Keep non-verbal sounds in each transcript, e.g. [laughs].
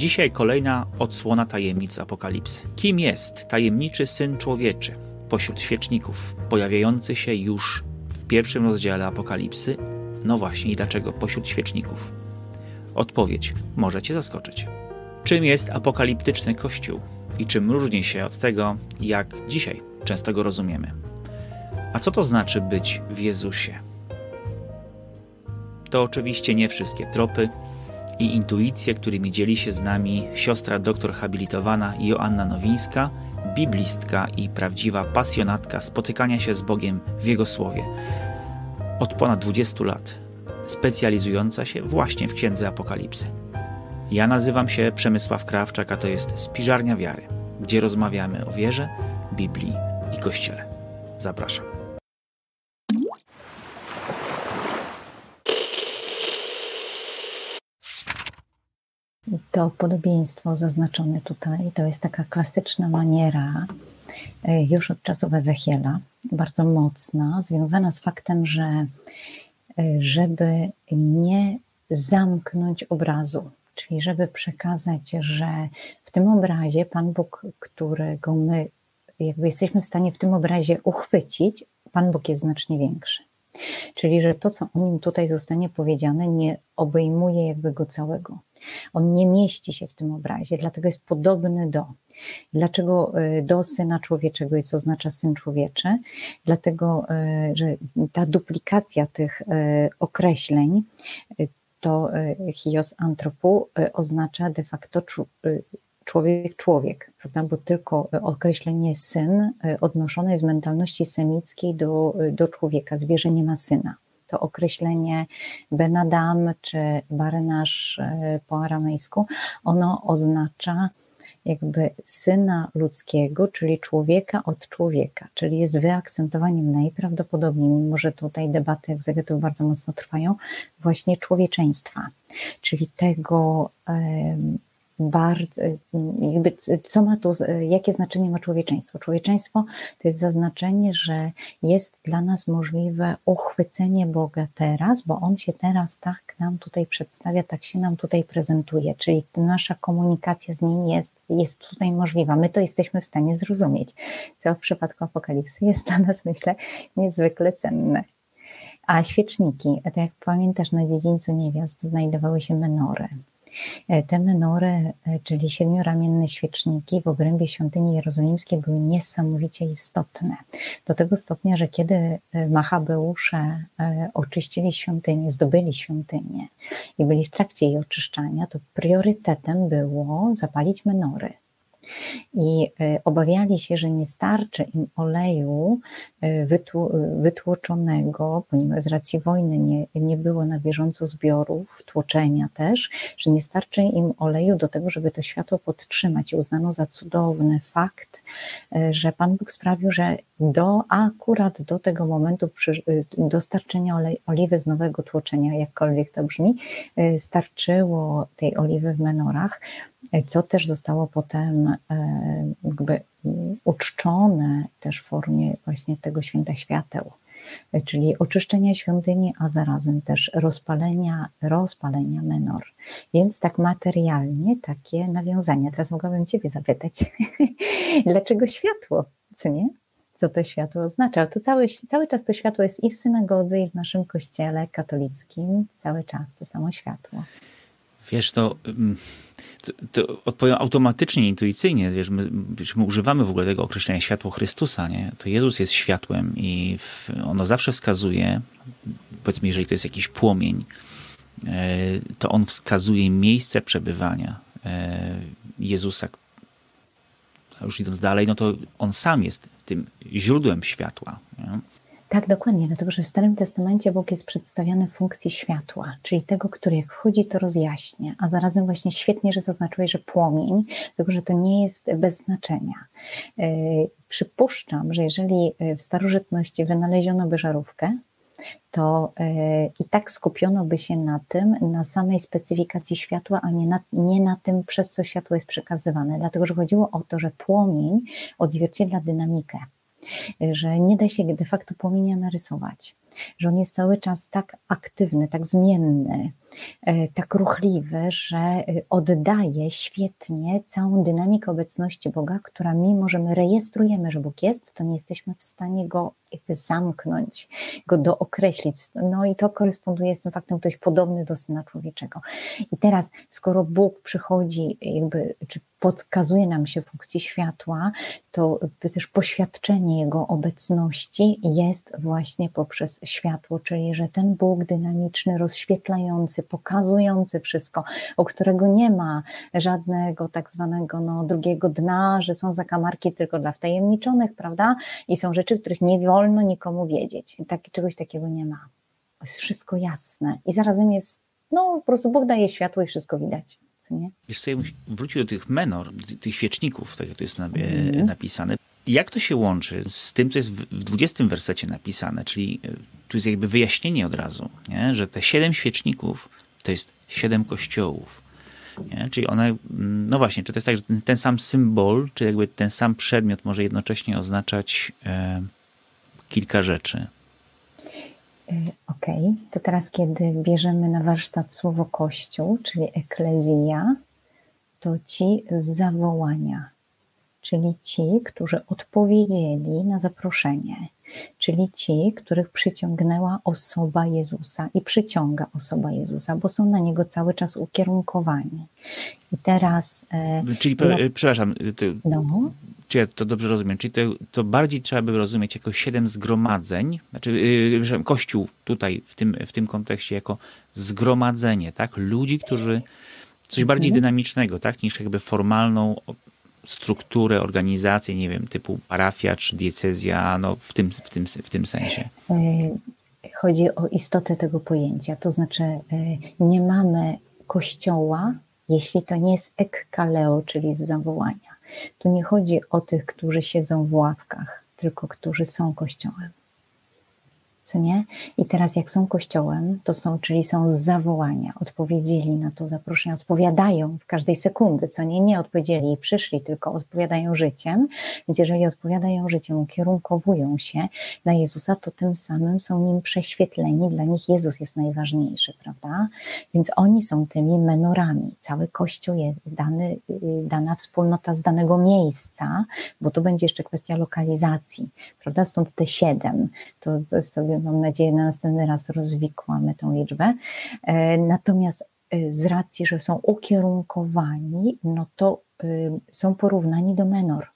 Dzisiaj kolejna odsłona tajemnic apokalipsy. Kim jest tajemniczy syn człowieczy pośród świeczników, pojawiający się już w pierwszym rozdziale apokalipsy? No właśnie, i dlaczego pośród świeczników? Odpowiedź może Cię zaskoczyć. Czym jest apokaliptyczny Kościół i czym różni się od tego, jak dzisiaj często go rozumiemy? A co to znaczy być w Jezusie? To oczywiście nie wszystkie tropy i intuicje, którymi dzieli się z nami siostra doktor habilitowana Joanna Nowińska, biblistka i prawdziwa pasjonatka spotykania się z Bogiem w Jego Słowie. Od ponad 20 lat, specjalizująca się właśnie w Księdze Apokalipsy. Ja nazywam się Przemysław Krawczak, a to jest Spiżarnia Wiary, gdzie rozmawiamy o wierze, Biblii i Kościele. Zapraszam. To podobieństwo zaznaczone tutaj to jest taka klasyczna maniera e, już od czasów Ezechiela, bardzo mocna, związana z faktem, że e, żeby nie zamknąć obrazu, czyli żeby przekazać, że w tym obrazie Pan Bóg, którego my jakby jesteśmy w stanie w tym obrazie uchwycić, Pan Bóg jest znacznie większy. Czyli, że to, co o nim tutaj zostanie powiedziane, nie obejmuje jakby go całego. On nie mieści się w tym obrazie, dlatego jest podobny do. Dlaczego y, do syna człowieczego co oznacza syn człowieczy? Dlatego, y, że ta duplikacja tych y, określeń, to hios antropu oznacza de facto człowiek, człowiek, prawda? bo tylko określenie syn odnoszone jest z mentalności semickiej do, do człowieka. Zwierzę nie ma syna to określenie Benadam czy Barenasz e, po aramejsku, ono oznacza jakby syna ludzkiego, czyli człowieka od człowieka, czyli jest wyakcentowaniem najprawdopodobniej, mimo że tutaj debaty egzegetów bardzo mocno trwają, właśnie człowieczeństwa, czyli tego bardzo, jakby co ma tu, jakie znaczenie ma człowieczeństwo? Człowieczeństwo to jest zaznaczenie, że jest dla nas możliwe uchwycenie Boga teraz, bo On się teraz tak nam tutaj przedstawia, tak się nam tutaj prezentuje, czyli nasza komunikacja z Nim jest, jest tutaj możliwa. My to jesteśmy w stanie zrozumieć, co w przypadku Apokalipsy jest dla nas, myślę, niezwykle cenne. A świeczniki, tak jak pamiętasz, na dziedzińcu niewiast znajdowały się menory. E, te menory, e, czyli siedmioramienne świeczniki w obrębie świątyni jerozolimskiej były niesamowicie istotne. Do tego stopnia, że kiedy e, Machabeusze oczyścili świątynię, zdobyli świątynię i byli w trakcie jej oczyszczania, to priorytetem było zapalić menory i e, obawiali się, że nie starczy im oleju e, wytłoczonego, ponieważ z racji wojny nie, nie było na bieżąco zbiorów, tłoczenia też, że nie starczy im oleju do tego, żeby to światło podtrzymać. I uznano za cudowny fakt, że Pan Bóg sprawił, że do akurat do tego momentu przy, dostarczenia olej, oliwy z nowego tłoczenia, jakkolwiek to brzmi, starczyło tej oliwy w menorach, co też zostało potem e, jakby uczczone też w formie właśnie tego święta świateł, czyli oczyszczenia świątyni, a zarazem też rozpalenia, rozpalenia menor. Więc tak materialnie takie nawiązania. Teraz mogłabym Ciebie zapytać, [laughs] dlaczego światło, co nie? Co to światło oznacza? To cały, cały czas to światło jest i w synagodze, i w naszym kościele katolickim, cały czas to samo światło. Wiesz, to, mm, to, to odpowiem automatycznie, intuicyjnie. Wiesz my, my, używamy w ogóle tego określenia światło Chrystusa. Nie? To Jezus jest światłem i w, ono zawsze wskazuje, powiedzmy, jeżeli to jest jakiś płomień, e, to on wskazuje miejsce przebywania e, Jezusa. Już idąc dalej, no to on sam jest tym źródłem światła. Nie? Tak, dokładnie, dlatego że w Starym Testamencie Bóg jest przedstawiany w funkcji światła, czyli tego, który jak wchodzi, to rozjaśnia, a zarazem właśnie świetnie, że zaznaczyłeś, że płomień, tylko że to nie jest bez znaczenia. Yy, przypuszczam, że jeżeli e, w starożytności wynaleziono by żarówkę, to yy, i tak skupiono by się na tym, na samej specyfikacji światła, a nie na, nie na tym, przez co światło jest przekazywane, dlatego że chodziło o to, że płomień odzwierciedla dynamikę że nie da się de facto płomienia narysować. że on jest cały czas tak aktywny, tak zmienny, tak ruchliwy, że e, oddaje świetnie całą dynamikę obecności Boga, która mimo, że my rejestrujemy, że Bóg jest, to nie jesteśmy w stanie go jakby zamknąć, go dookreślić. No i to koresponduje z tym faktem, ktoś podobny do Syna Człowieczego. I teraz, skoro Bóg przychodzi, jakby, czy pokazuje nam się funkcji światła, to też poświadczenie Jego obecności jest właśnie poprzez światło, czyli że ten Bóg dynamiczny, rozświetlający, pokazujący wszystko, o którego nie ma żadnego tak zwanego no, drugiego dna, że są zakamarki tylko dla wtajemniczonych, prawda? I są rzeczy, których nie wolno nikomu wiedzieć. Tak, czegoś takiego nie ma. Jest wszystko jasne i zarazem jest, no po prostu Bóg daje światło i wszystko widać nie? Wiesz co, ja wrócił do tych menor, tych świeczników, tak jak to jest mm. napisane. Jak to się łączy z tym, co jest w 20 wersecie napisane, czyli e, tu jest jakby wyjaśnienie od razu, nie? że te siedem świeczników to jest siedem kościołów. Nie? Czyli one, mm, no właśnie, czy to jest tak, że ten, ten, sam symbol, czy jakby ten sam przedmiot może jednocześnie oznaczać e, kilka rzeczy? Y, ok, to teraz, kiedy bierzemy na warsztat słowo Kościół, czyli eklezja, to ci z zawołania, czyli ci, którzy odpowiedzieli na zaproszenie, czyli ci, których przyciągnęła osoba Jezusa i przyciąga osoba Jezusa, bo są na niego cały czas ukierunkowani. I teraz. E, czyli, no, przepraszam, ty, no czy ja to dobrze rozumiem, czyli to, to bardziej trzeba by rozumieć jako siedem zgromadzeń, znaczy yy, Kościół tutaj w tym, w tym kontekście jako zgromadzenie, tak? Ludzi, którzy coś bardziej mhm. dynamicznego, tak? Niż jakby formalną strukturę, organizację, nie wiem, typu parafia czy diecezja, no w tym, w tym, w tym sensie. E, chodzi o istotę tego pojęcia, to znaczy e, nie mamy kościoła, jeśli to nie jest ekkaleo, czyli z zawołania. Tu nie chodzi o tych, którzy siedzą w ławkach, tylko którzy są Kościołem co nie? I teraz jak są kościołem, to są, czyli są z zawołania, odpowiedzieli na to zaproszenie, odpowiadają w każdej sekundy, co nie? Nie odpowiedzieli i przyszli, tylko odpowiadają życiem, więc jeżeli odpowiadają życiem, ukierunkowują się na Jezusa, to tym samym są nim prześwietleni, dla nich Jezus jest najważniejszy, prawda? Więc oni są tymi menorami. Cały Kościół jest dany, dana wspólnota z danego miejsca, bo tu będzie jeszcze kwestia lokalizacji, prawda? Stąd te siedem, to, to sobie mam nadzieję, na następny raz rozwikłamy tą liczbę. E, natomiast e, z racji, że są ukierunkowani, no to e, są porównani do menor.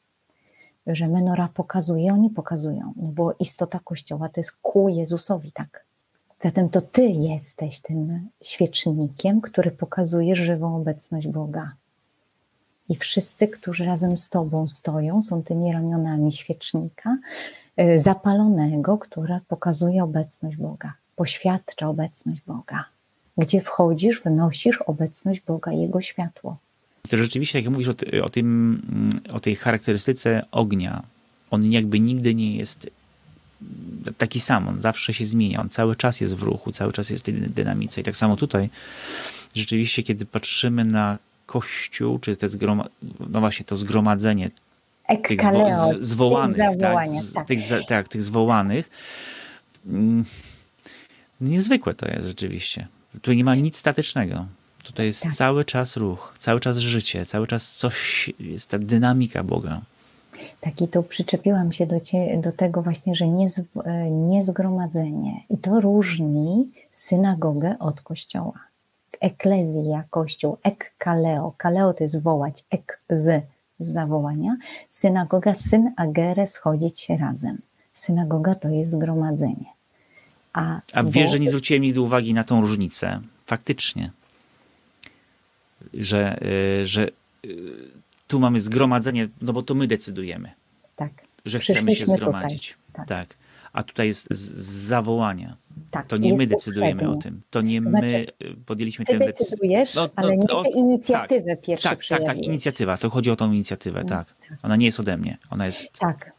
Że menora pokazuje, oni pokazują, no bo istota Kościoła to jest ku Jezusowi, tak? Zatem to Ty jesteś tym świecznikiem, który pokazuje żywą obecność Boga. I wszyscy, którzy razem z Tobą stoją, są tymi ramionami świecznika, zapalonego, które pokazuje obecność Boga, poświadcza obecność Boga. Gdzie wchodzisz, wynosisz obecność Boga, Jego światło. To rzeczywiście, jak mówisz o, o, tym, o tej charakterystyce ognia, on jakby nigdy nie jest taki sam, on zawsze się zmienia, on cały czas jest w ruchu, cały czas jest w tej dynamice. I tak samo tutaj, rzeczywiście, kiedy patrzymy na Kościół, czy te zgroma, no właśnie to zgromadzenie tych zwo, zwołanych, tak, tak. Tych, tak, tych zwołanych. Mm, niezwykłe to jest rzeczywiście. Tu nie ma nic statycznego. Tutaj jest tak. cały czas ruch, cały czas życie, cały czas coś, jest ta dynamika Boga. Tak, i tu przyczepiłam się do, cie, do tego właśnie, że nie, nie zgromadzenie. I to różni synagogę od kościoła. Eklezja, kościół, ek kaleo. Kaleo to jest wołać, ek z z zawołania, synagoga, syn agere, schodzić się razem. Synagoga to jest zgromadzenie. A, A wiesz, że nie zwróciłem nigdy uwagi na tą różnicę. Faktycznie. Że, y, że y, tu mamy zgromadzenie, no bo to my decydujemy. Tak. Że chcemy się zgromadzić. Tak. tak. A tutaj jest z zawołania. Tak, to nie my decydujemy o tym. To nie to znaczy, my podjęliśmy tę decyzję. decydujesz, no, no, ale nie tę inicjatywę tak, pierwszy Tak, tak, tak, inicjatywa. To chodzi o tą inicjatywę, no, tak. tak. Ona nie jest ode mnie. Ona jest... Tak.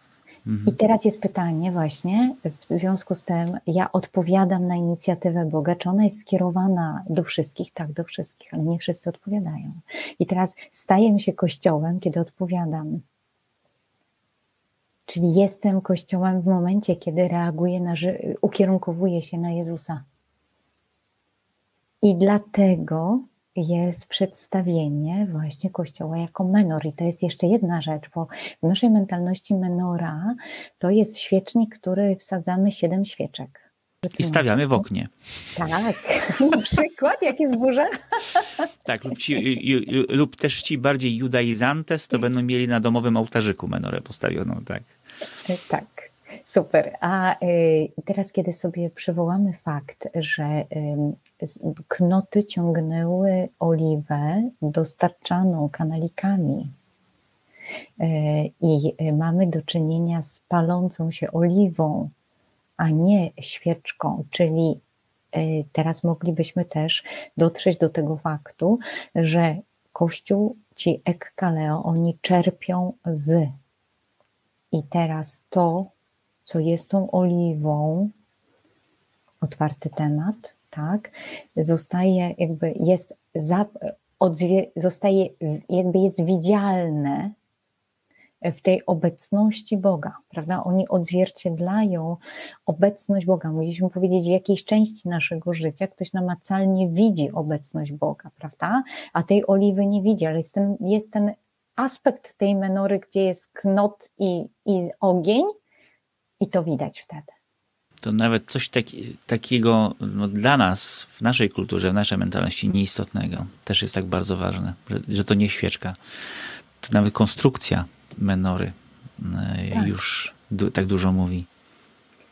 Mhm. I teraz jest pytanie właśnie, w związku z tym ja odpowiadam na inicjatywę Boga, czy ona jest skierowana do wszystkich? Tak, do wszystkich, ale nie wszyscy odpowiadają. I teraz staję się kościołem, kiedy odpowiadam Czyli jestem Kościołem w momencie, kiedy reaguję na, ukierunkowuję się na Jezusa. I dlatego jest przedstawienie właśnie Kościoła jako menor. I to jest jeszcze jedna rzecz, bo w naszej mentalności menora to jest świecznik, który wsadzamy siedem świeczek. I stawiamy w oknie. Tak, [laughs] na przykład, jak jest burza. Tak, lub, ci, lub też ci bardziej judaizantes, to będą mieli na domowym ołtarzyku menorę postawioną, tak. Tak, super. A y, teraz, kiedy sobie przywołamy fakt, że knoty ciągnęły oliwę dostarczaną kanalikami y, i mamy do czynienia z palącą się oliwą, a nie świeczką, czyli y, teraz moglibyśmy też dotrzeć do tego faktu, że Kościół, ci ekkaleo, oni czerpią z. I teraz to, co jest tą oliwą, otwarty temat, tak, zostaje jakby jest, za, zostaje jakby jest widzialne w tej obecności Boga, prawda? Oni odzwierciedlają obecność Boga. Mogliśmy powiedzieć, w jakiejś części naszego życia ktoś namacalnie widzi obecność Boga, prawda? A tej oliwy nie widzi, ale jest ten, jest ten aspekt tej menory, gdzie jest knot i, i ogień, i to widać wtedy. To nawet coś taki, takiego no, dla nas, w naszej kulturze, w naszej mentalności nieistotnego, też jest tak bardzo ważne, że, że to nie świeczka. To nawet konstrukcja menory e, tak. już du, tak dużo mówi.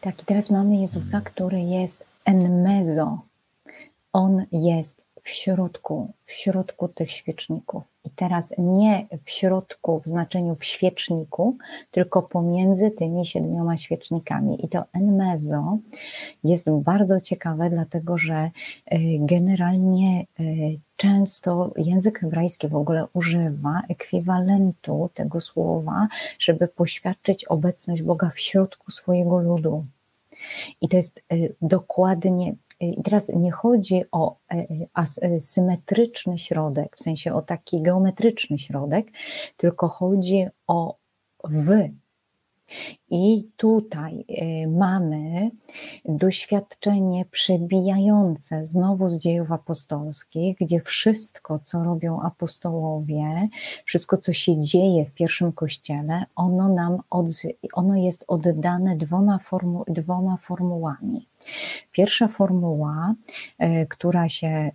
Tak, i teraz mamy Jezusa, który jest enmezo. On jest w środku, w środku tych świeczników. I teraz nie w środku, w znaczeniu w świeczniku, tylko pomiędzy tymi siedmioma świecznikami. I to enmezo jest bardzo ciekawe, dlatego że e, generalnie e, często język hebrajski w ogóle używa ekwiwalentu tego słowa, żeby poświadczyć obecność Boga w środku swojego ludu. I to jest e, dokładnie i teraz nie chodzi o e, e, symetryczny środek, w sensie o taki geometryczny środek, tylko chodzi o w i tutaj y, mamy doświadczenie przebijające znowu z dziejów apostolskich, gdzie wszystko, co robią apostołowie, wszystko, co się dzieje w pierwszym kościele, ono nam od, ono jest oddane dwoma, formu, dwoma formułami. Pierwsza formuła, y, która się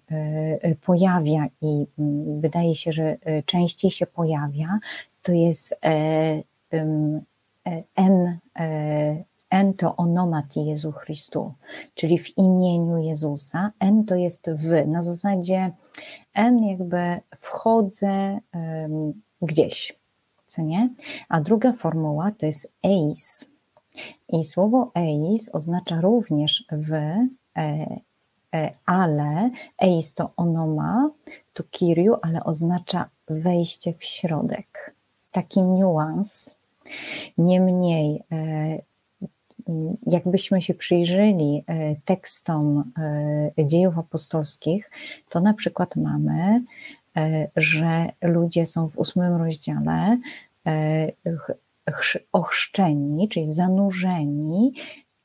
y, pojawia i mm, wydaje się, że częściej się pojawia, to jest en, e, en to onomati Jezu Chrystu, czyli w imieniu Jezusa. En to jest w, na zasadzie en jakby wchodzę gdzieś, co nie? A druga formuła to jest eis. I słowo eis oznacza również w, e, e, ale eis to onoma, to kiriu, ale oznacza wejście w środek. Taki niuans Niemniej, e, jakbyśmy się przyjrzeli e, tekstom e, dziejów apostolskich, to na przykład mamy, że ludzie są w ósmym rozdziale ochrzczeni, czyli zanurzeni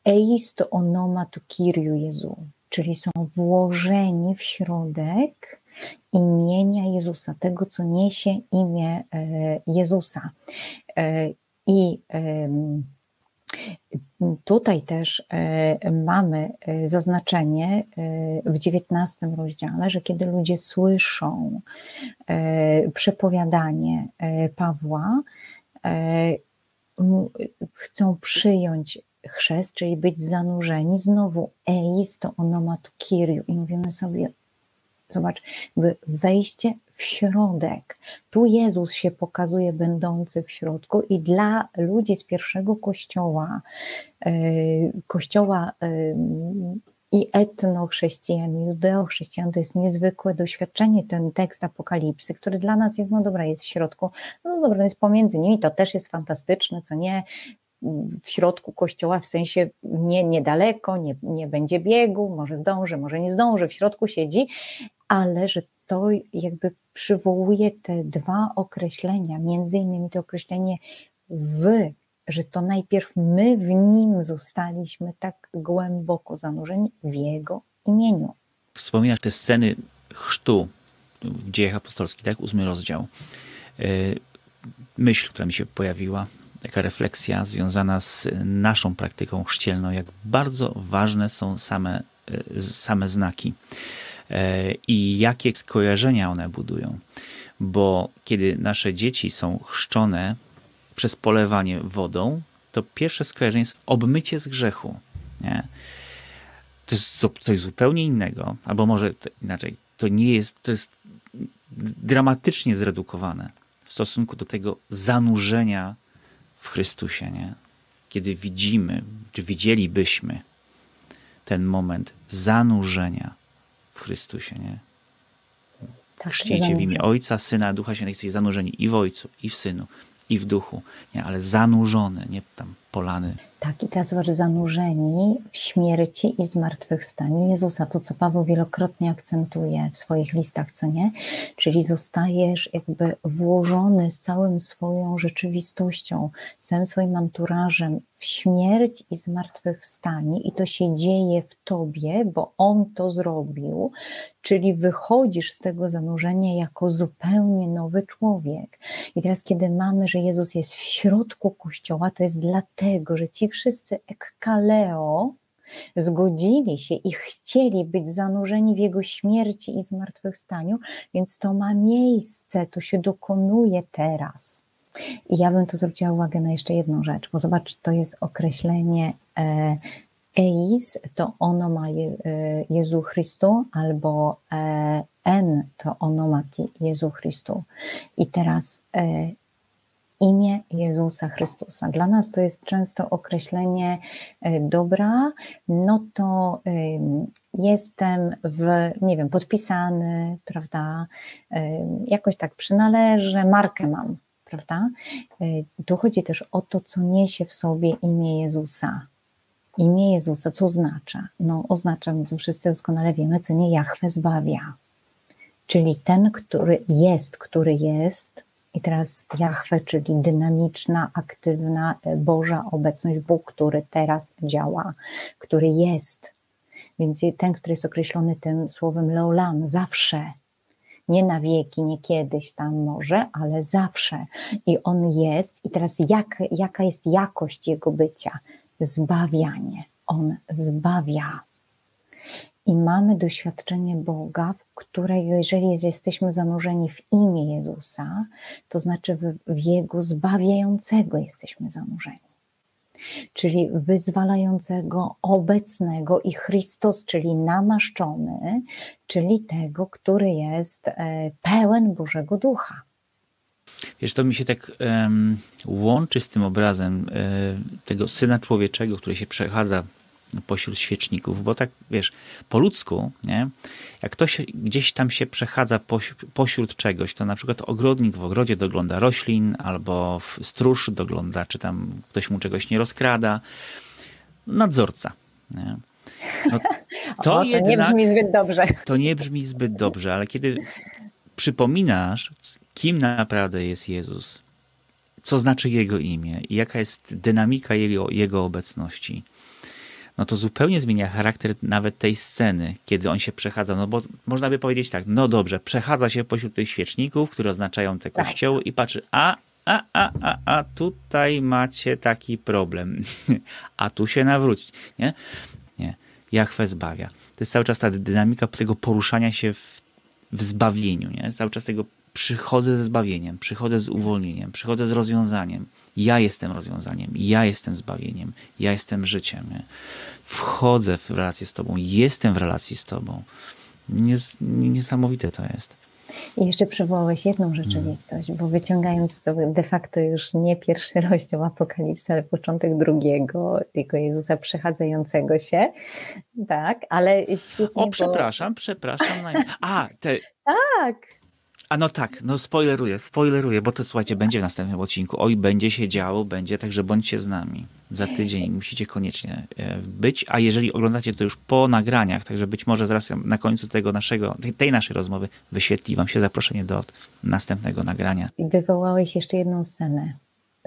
eisto onoma tu Kiriu Jezu, czyli są włożeni w środek imienia Jezusa, tego, co niesie imię Jezusa. I Tutaj też e, mamy e, zaznaczenie e, w XIX rozdziale, że kiedy ludzie słyszą przepowiadanie Pawła, chcą przyjąć chrzest, czyli być zanurzeni, znowu eis to onomatu kiriu i mówimy sobie, Zobacz, wejście w środek. Tu Jezus się pokazuje będący w środku i dla ludzi z pierwszego kościoła, e, kościoła e, i etnochrześcijan, i judeochrześcijan, to jest niezwykłe doświadczenie, ten tekst Apokalipsy, który dla nas jest, no dobra, jest w środku, no dobra, jest pomiędzy nimi, to też jest fantastyczne, co nie, w środku kościoła, w sensie nie niedaleko, nie, nie będzie biegu, może zdąży, może nie zdąży, w środku siedzi, ale że to jakby przywołuje te dwa określenia, między innymi to określenie w że to najpierw my w nim zostaliśmy tak głęboko zanurzeni w jego imieniu. Wspominasz te sceny chrztu w dziejach apostolskich, tak? Ósmy rozdział. E, myśl, która mi się pojawiła, taka refleksja związana z naszą praktyką chrzcielną, jak bardzo ważne są same, e, same znaki i jakie skojarzenia one budują. Bo kiedy nasze dzieci są chrzczone przez polewanie wodą, to pierwsze skojarzenie jest obmycie z grzechu. Nie? To jest coś zupełnie innego, albo może inaczej, to nie jest, to jest dramatycznie zredukowane w stosunku do tego zanurzenia w Chrystusie, nie? Kiedy widzimy, czy widzielibyśmy ten moment zanurzenia w Chrystusie, nie? Tak, Chrzcicie w imię Ojca, Syna, Ducha Świętego, jesteście zanurzeni i w Ojcu, i w Synu, i w Duchu, nie? ale zanurzony, nie tam polany tak, i teraz zobacz, zanurzeni w śmierci i zmartwychwstaniu Jezusa, to co Paweł wielokrotnie akcentuje w swoich listach, co nie? Czyli zostajesz jakby włożony z całą swoją rzeczywistością, z całym swoim anturażem śmierć i zmartwychwstanie i to się dzieje w Tobie, bo On to zrobił, czyli wychodzisz z tego zanurzenia jako zupełnie nowy człowiek. I teraz, kiedy mamy, że Jezus jest w środku Kościoła, to jest dlatego, że ci wszyscy ekkaleo zgodzili się i chcieli być zanurzeni w Jego śmierci i zmartwychwstaniu, więc to ma miejsce, to się dokonuje teraz. I ja bym tu zwróciła uwagę na jeszcze jedną rzecz, bo zobacz, to jest określenie e, eis, to ono ma e, Jezu Chrystu, albo e, en, to ono ma Jezu Chrystu. I teraz e, imię Jezusa Chrystusa. Dla nas to jest często określenie dobra, no to jestem w, nie wiem, podpisany, prawda, jakoś tak przynależę, markę mam, prawda? E, tu chodzi też o to, co niesie w sobie imię Jezusa. Imię Jezusa, co oznacza? No, oznacza, wszyscy doskonale wiemy, co nie Jahwe zbawia. Czyli ten, który jest, który jest, i teraz Jahwe, czyli dynamiczna, aktywna e, Boża obecność, Bóg, który teraz działa, który jest. Więc ten, który jest określony tym słowem Leolam, zawsze, nie na wieki, nie kiedyś tam może, ale zawsze. I on jest. I teraz jak, jaka jest jakość jego bycia? Zbawianie. On zbawia. I mamy doświadczenie Boga, w której, jeżeli jesteśmy zanurzeni w imię Jezusa, to znaczy w, w Jego zbawiającego jesteśmy zanurzeni. Czyli wyzwalającego, obecnego i Chrystus, czyli namaszczony, czyli tego, który jest e, pełen Bożego Ducha. Wiesz, to mi się tak um, łączy z tym obrazem um, tego Syna Człowieczego, który się przechadza pośród świeczników, bo tak wiesz, po ludzku, nie? jak ktoś gdzieś tam się przechadza pośród czegoś, to na przykład ogrodnik w ogrodzie dogląda roślin, albo stróż dogląda, czy tam ktoś mu czegoś nie rozkrada. Nadzorca. Nie? No, [laughs] to, o, to jednak, nie brzmi zbyt dobrze. [laughs] To nie brzmi zbyt dobrze, ale kiedy przypominasz, kim naprawdę jest Jezus, co znaczy Jego imię i jaka jest dynamika Jego, jego obecności, no to zupełnie zmienia charakter nawet tej sceny, kiedy on się przechadza. No bo można by powiedzieć tak, no dobrze, przechadza się pośród tych świeczników, które oznaczają te tak. kościoły i patrzy, a, a, a, a, a tutaj macie taki problem, [laughs] a tu się nawrócić, nie? Nie. Jachwę zbawia. To jest cały czas ta dynamika tego poruszania się w, w zbawieniu, nie? Cały czas tego przychodzę ze zbawieniem, przychodzę z uwolnieniem, przychodzę z rozwiązaniem. Ja jestem rozwiązaniem, ja jestem zbawieniem, ja jestem życiem. Nie? Wchodzę w relację z Tobą, jestem w relacji z Tobą. Nies niesamowite to jest. I jeszcze przywołałeś jedną rzeczywistość, bo wyciągając sobie de facto już nie pierwszy [laughs] rozdział Apokalipsy, ale początek drugiego, jego Jezusa przechadzającego się, tak, ale świetnie... O, przepraszam, bo... przepraszam. [laughs] A, te... Tak, a no tak, no spoileruję, spoileruję, bo to słuchajcie, będzie w następnym odcinku. Oj, będzie się działo, będzie, także bądźcie z nami. Za tydzień musicie koniecznie e, być, a jeżeli oglądacie to już po nagraniach, także być może zaraz na końcu tego naszego, tej naszej rozmowy wyświetli wam się zaproszenie do następnego nagrania. I wywołałeś jeszcze jedną scenę.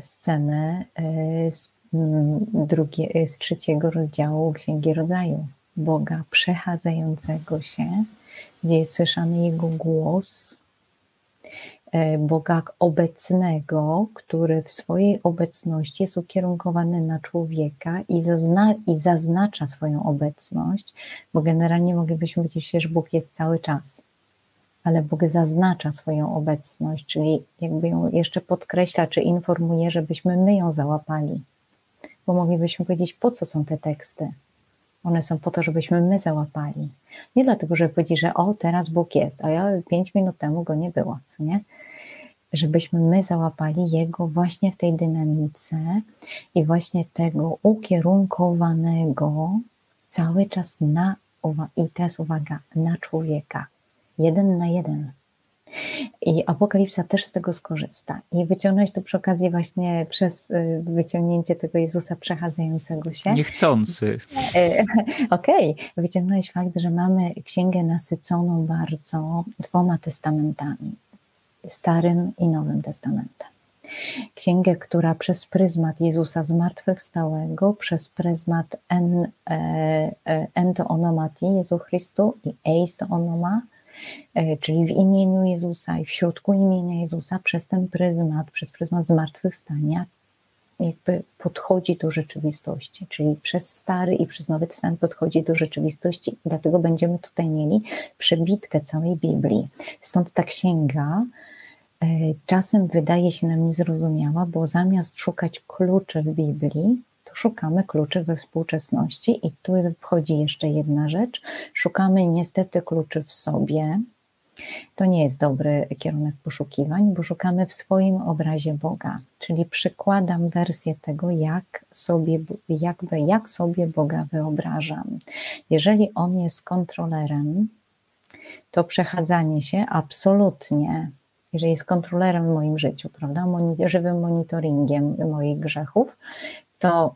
scenę z, mm, drugie, z trzeciego rozdziału Księgi Rodzaju. Boga przechadzającego się, gdzie jest słyszany Jego głos, E, Boga obecnego, który w swojej obecności jest ukierunkowany na człowieka i, zazna, i zaznacza swoją obecność, bo generalnie moglibyśmy powiedzieć, że Bóg jest cały czas, ale Bóg zaznacza swoją obecność, czyli jakby ją jeszcze podkreśla, czy informuje, żebyśmy my ją załapali. Bo moglibyśmy powiedzieć, po co są te teksty? One są po to, żebyśmy my załapali. Nie dlatego, żeby powiedzieć, że o, teraz Bóg jest, a ja pięć minut temu go nie było, co nie? Żebyśmy my załapali Jego właśnie w tej dynamice i właśnie tego ukierunkowanego cały czas na, i teraz uwaga, na człowieka. Jeden na jeden. I Apokalipsa też z tego skorzysta. I wyciągnąć to przy okazji właśnie przez y, wyciągnięcie tego Jezusa przechadzającego się. Niechcący. E, [laughs] okej, okay. wyciągnąłeś fakt, że mamy księgę nasyconą bardzo dwoma testamentami. Starym i Nowym Testamentem. Księgę, która przez pryzmat Jezusa zmartwychwstałego, przez pryzmat en, e, e, ento onomati Jezu Chrystu i eis to onoma, e, czyli w imieniu Jezusa i w środku imienia Jezusa, przez ten pryzmat, przez pryzmat zmartwychwstania, jakby podchodzi do rzeczywistości, czyli przez Stary i przez Nowy Testament podchodzi do rzeczywistości, dlatego będziemy tutaj mieli przebitkę całej Biblii. Stąd ta księga czasem wydaje się nam niezrozumiała, bo zamiast szukać kluczy w Biblii, to szukamy kluczy we współczesności i tu wchodzi jeszcze jedna rzecz. Szukamy niestety kluczy w sobie. To nie jest dobry kierunek poszukiwań, bo szukamy w swoim obrazie Boga, czyli przykładam wersję tego, jak sobie, jakby, jak sobie Boga wyobrażam. Jeżeli On jest kontrolerem, to przechadzanie się absolutnie jeżeli jest kontrolerem w moim życiu, prawda, żywym monitoringiem moich grzechów, to,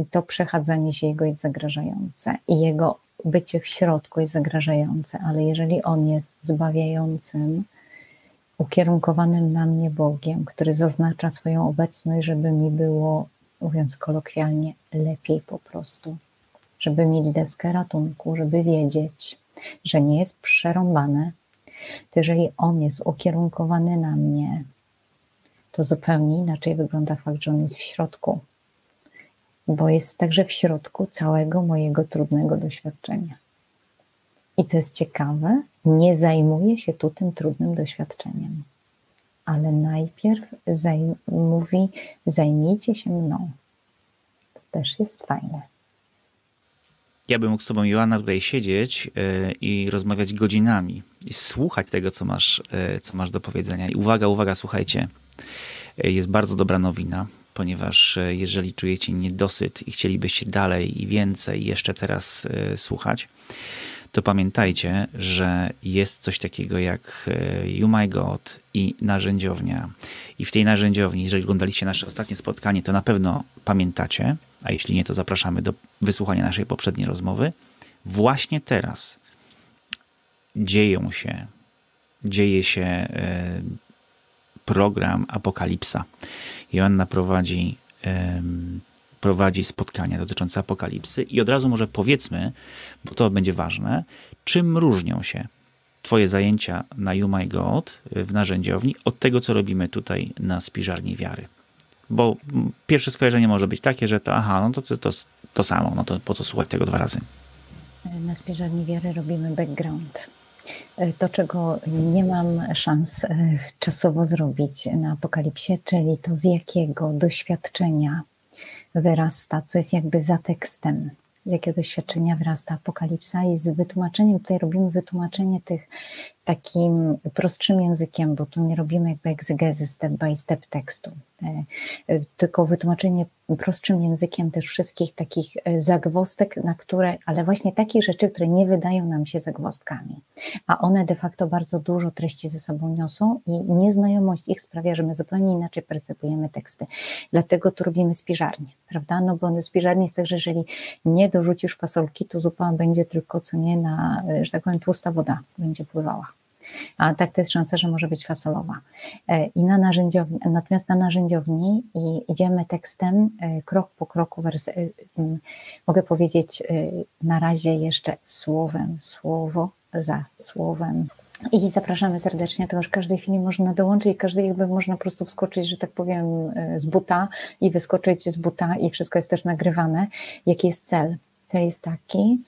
y, to przechadzanie się jego jest zagrażające i jego bycie w środku jest zagrażające, ale jeżeli on jest zbawiającym, ukierunkowanym na mnie Bogiem, który zaznacza swoją obecność, żeby mi było, mówiąc kolokwialnie, lepiej po prostu, żeby mieć deskę ratunku, żeby wiedzieć, że nie jest przerąbane, to jeżeli on jest ukierunkowany na mnie, to zupełnie inaczej wygląda fakt, że on jest w środku, bo jest także w środku całego mojego trudnego doświadczenia. I co jest ciekawe, nie zajmuje się tu tym trudnym doświadczeniem, ale najpierw mówi: Zajmijcie się mną. To też jest fajne. Ja bym mógł z tobą, Joanna, tutaj siedzieć e, i rozmawiać godzinami i słuchać tego, co masz, e, co masz do powiedzenia. I uwaga, uwaga, słuchajcie. E, jest bardzo dobra nowina, ponieważ jeżeli czujecie niedosyt i chcielibyście dalej i więcej jeszcze teraz słuchać, to pamiętajcie, że jest coś takiego jak You My God i narzędziownia. I w tej narzędziowni, jeżeli oglądaliście nasze ostatnie spotkanie, to na pewno pamiętacie, a jeśli nie, to zapraszamy do wysłuchania naszej poprzedniej rozmowy. Właśnie teraz dzieją się, dzieje się e, program Apokalipsa. Joanna prowadzi, prowadzi spotkania dotyczące apokalipsy i od razu może powiedzmy, bo to będzie ważne, czym różnią się Twoje zajęcia na You My God w narzędziowni od tego, co robimy tutaj na Spiżarni Wiary. Bo pierwsze skojarzenie może być takie, że to aha, no to, to, to samo, no to po co słuchać tego dwa razy? Na Spiżarni Wiary robimy background. To, czego nie mam szans e, czasowo zrobić na Apokalipsie, czyli to z jakiego doświadczenia wyrasta, co jest jakby za tekstem z jakiego doświadczenia wyrasta apokalipsa i z wytłumaczeniem, tutaj robimy wytłumaczenie tych takim prostszym językiem, bo tu nie robimy jakby egzegezy step by step tekstu, e, e, tylko wytłumaczenie prostszym językiem też wszystkich takich e, zagwostek, na które, ale właśnie takich rzeczy, które nie wydają nam się zagwostkami, a one de facto bardzo dużo treści ze sobą niosą i nieznajomość ich sprawia, że my zupełnie inaczej percepujemy teksty. Dlatego tu robimy spiżarnię, prawda? No bo spiżarnie jest tak, że jeżeli nie dorzucisz fasolki, to zupa będzie tylko co nie na, że tak powiem, tłusta woda będzie pływała. A tak to jest szansa, że może być fasolowa. E, I na narzędziowni, natomiast na narzędziowni i idziemy tekstem e, krok po kroku, e, mogę powiedzieć na razie jeszcze słowem, słowo za słowem. I zapraszamy serdecznie, to już w każdej chwili można dołączyć, każdej jakby można po prostu wskoczyć, że tak powiem, z buta i wyskoczyć z buta i wszystko jest też nagrywane. Jaki jest cel? Cel jest taki,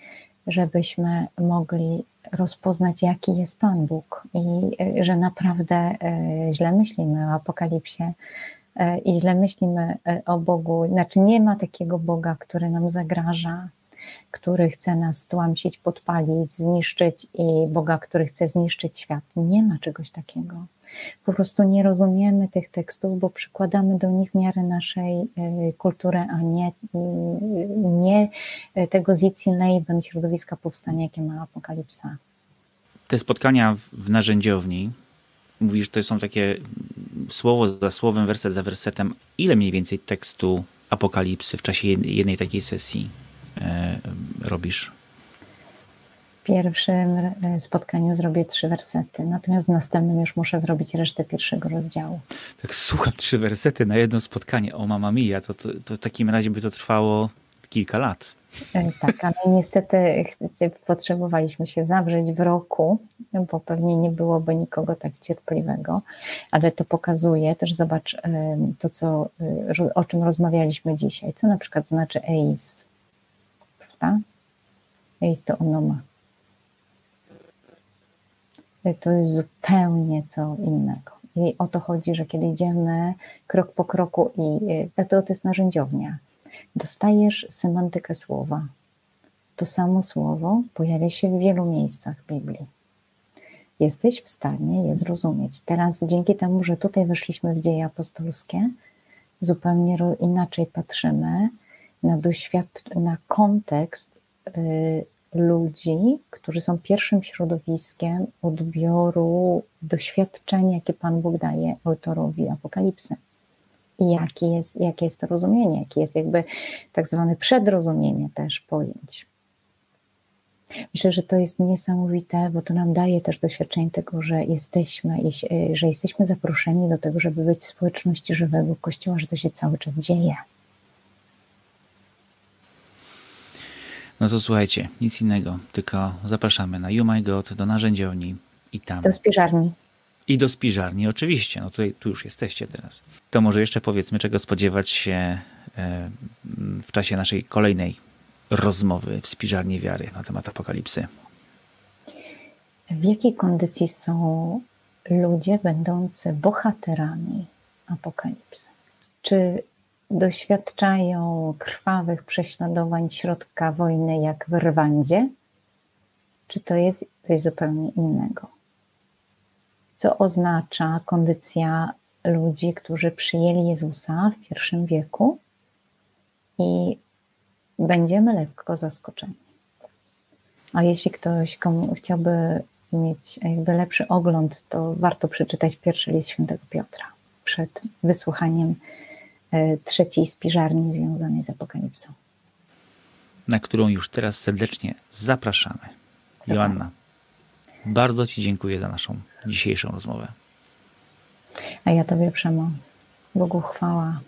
żebyśmy mogli rozpoznać, jaki jest Pan Bóg i e, że naprawdę e, źle myślimy o apokalipsie e, i źle myślimy o Bogu. Znaczy, nie ma takiego Boga, który nam zagraża, który chce nas tłamsić, podpalić, zniszczyć i Boga, który chce zniszczyć świat. Nie ma czegoś takiego. Po prostu nie rozumiemy tych tekstów, bo przykładamy do nich miarę naszej e, kultury, a nie, nie tego Leben, środowiska powstania, jakie ma Apokalipsa. Te spotkania w narzędziowni, mówisz, to są takie słowo za słowem, werset za wersetem. Ile mniej więcej tekstu Apokalipsy w czasie jednej takiej sesji e, robisz? Pierwszym e, spotkaniu zrobię trzy wersety, natomiast w następnym już muszę zrobić resztę pierwszego rozdziału. Tak, słucham, trzy wersety na jedno spotkanie. O mama mia, to, to, to w takim razie by to trwało kilka lat. E, tak, ale niestety potrzebowaliśmy się zawrzeć w roku, bo pewnie nie byłoby nikogo tak cierpliwego, ale to pokazuje też, zobacz e, to, co, o czym rozmawialiśmy dzisiaj. Co na przykład znaczy eis, prawda? Eis to onoma to jest zupełnie co innego. I o to chodzi, że kiedy idziemy krok po kroku i e, to, to jest narzędziownia, dostajesz semantykę słowa. To samo słowo pojawia się w wielu miejscach Biblii. Jesteś w stanie je zrozumieć. Teraz dzięki temu, że tutaj weszliśmy w dzieje apostolskie, zupełnie inaczej patrzymy na doświad- na kontekst y, ludzi, którzy są pierwszym środowiskiem odbioru doświadczenia, jakie Pan Bóg daje autorowi Apokalipsy. I jakie jest, jakie jest to rozumienie, jakie jest jakby tak zwane przedrozumienie też pojęć. Myślę, że to jest niesamowite, bo to nam daje też doświadczenie tego, że jesteśmy, że jesteśmy zaproszeni do tego, żeby być w społeczności żywego Kościoła, że to się cały czas dzieje. No to słuchajcie, nic innego, tylko zapraszamy na You My God, do narzędziowni i tam. Do spiżarni. I do spiżarni, oczywiście. No tutaj, tu już jesteście teraz. To może jeszcze powiedzmy, czego spodziewać się e, w czasie naszej kolejnej rozmowy w spiżarni wiary na temat apokalipsy. W jakiej kondycji są ludzie będący bohaterami apokalipsy? Czy doświadczają krwawych prześladowań środka wojny jak w Rwandzie? Czy to jest coś zupełnie innego? Co oznacza kondycja ludzi, którzy przyjęli Jezusa w pierwszym wieku i będziemy lekko zaskoczeni. A jeśli ktoś komu chciałby mieć jakby lepszy ogląd, to warto przeczytać pierwszy list świętego Piotra przed wysłuchaniem trzeciej spiżarni związanej z apokalipsą. Na którą już teraz serdecznie zapraszamy. Joanna, bardzo Ci dziękuję za naszą dzisiejszą rozmowę. A ja Tobie, Przemo, Bogu chwała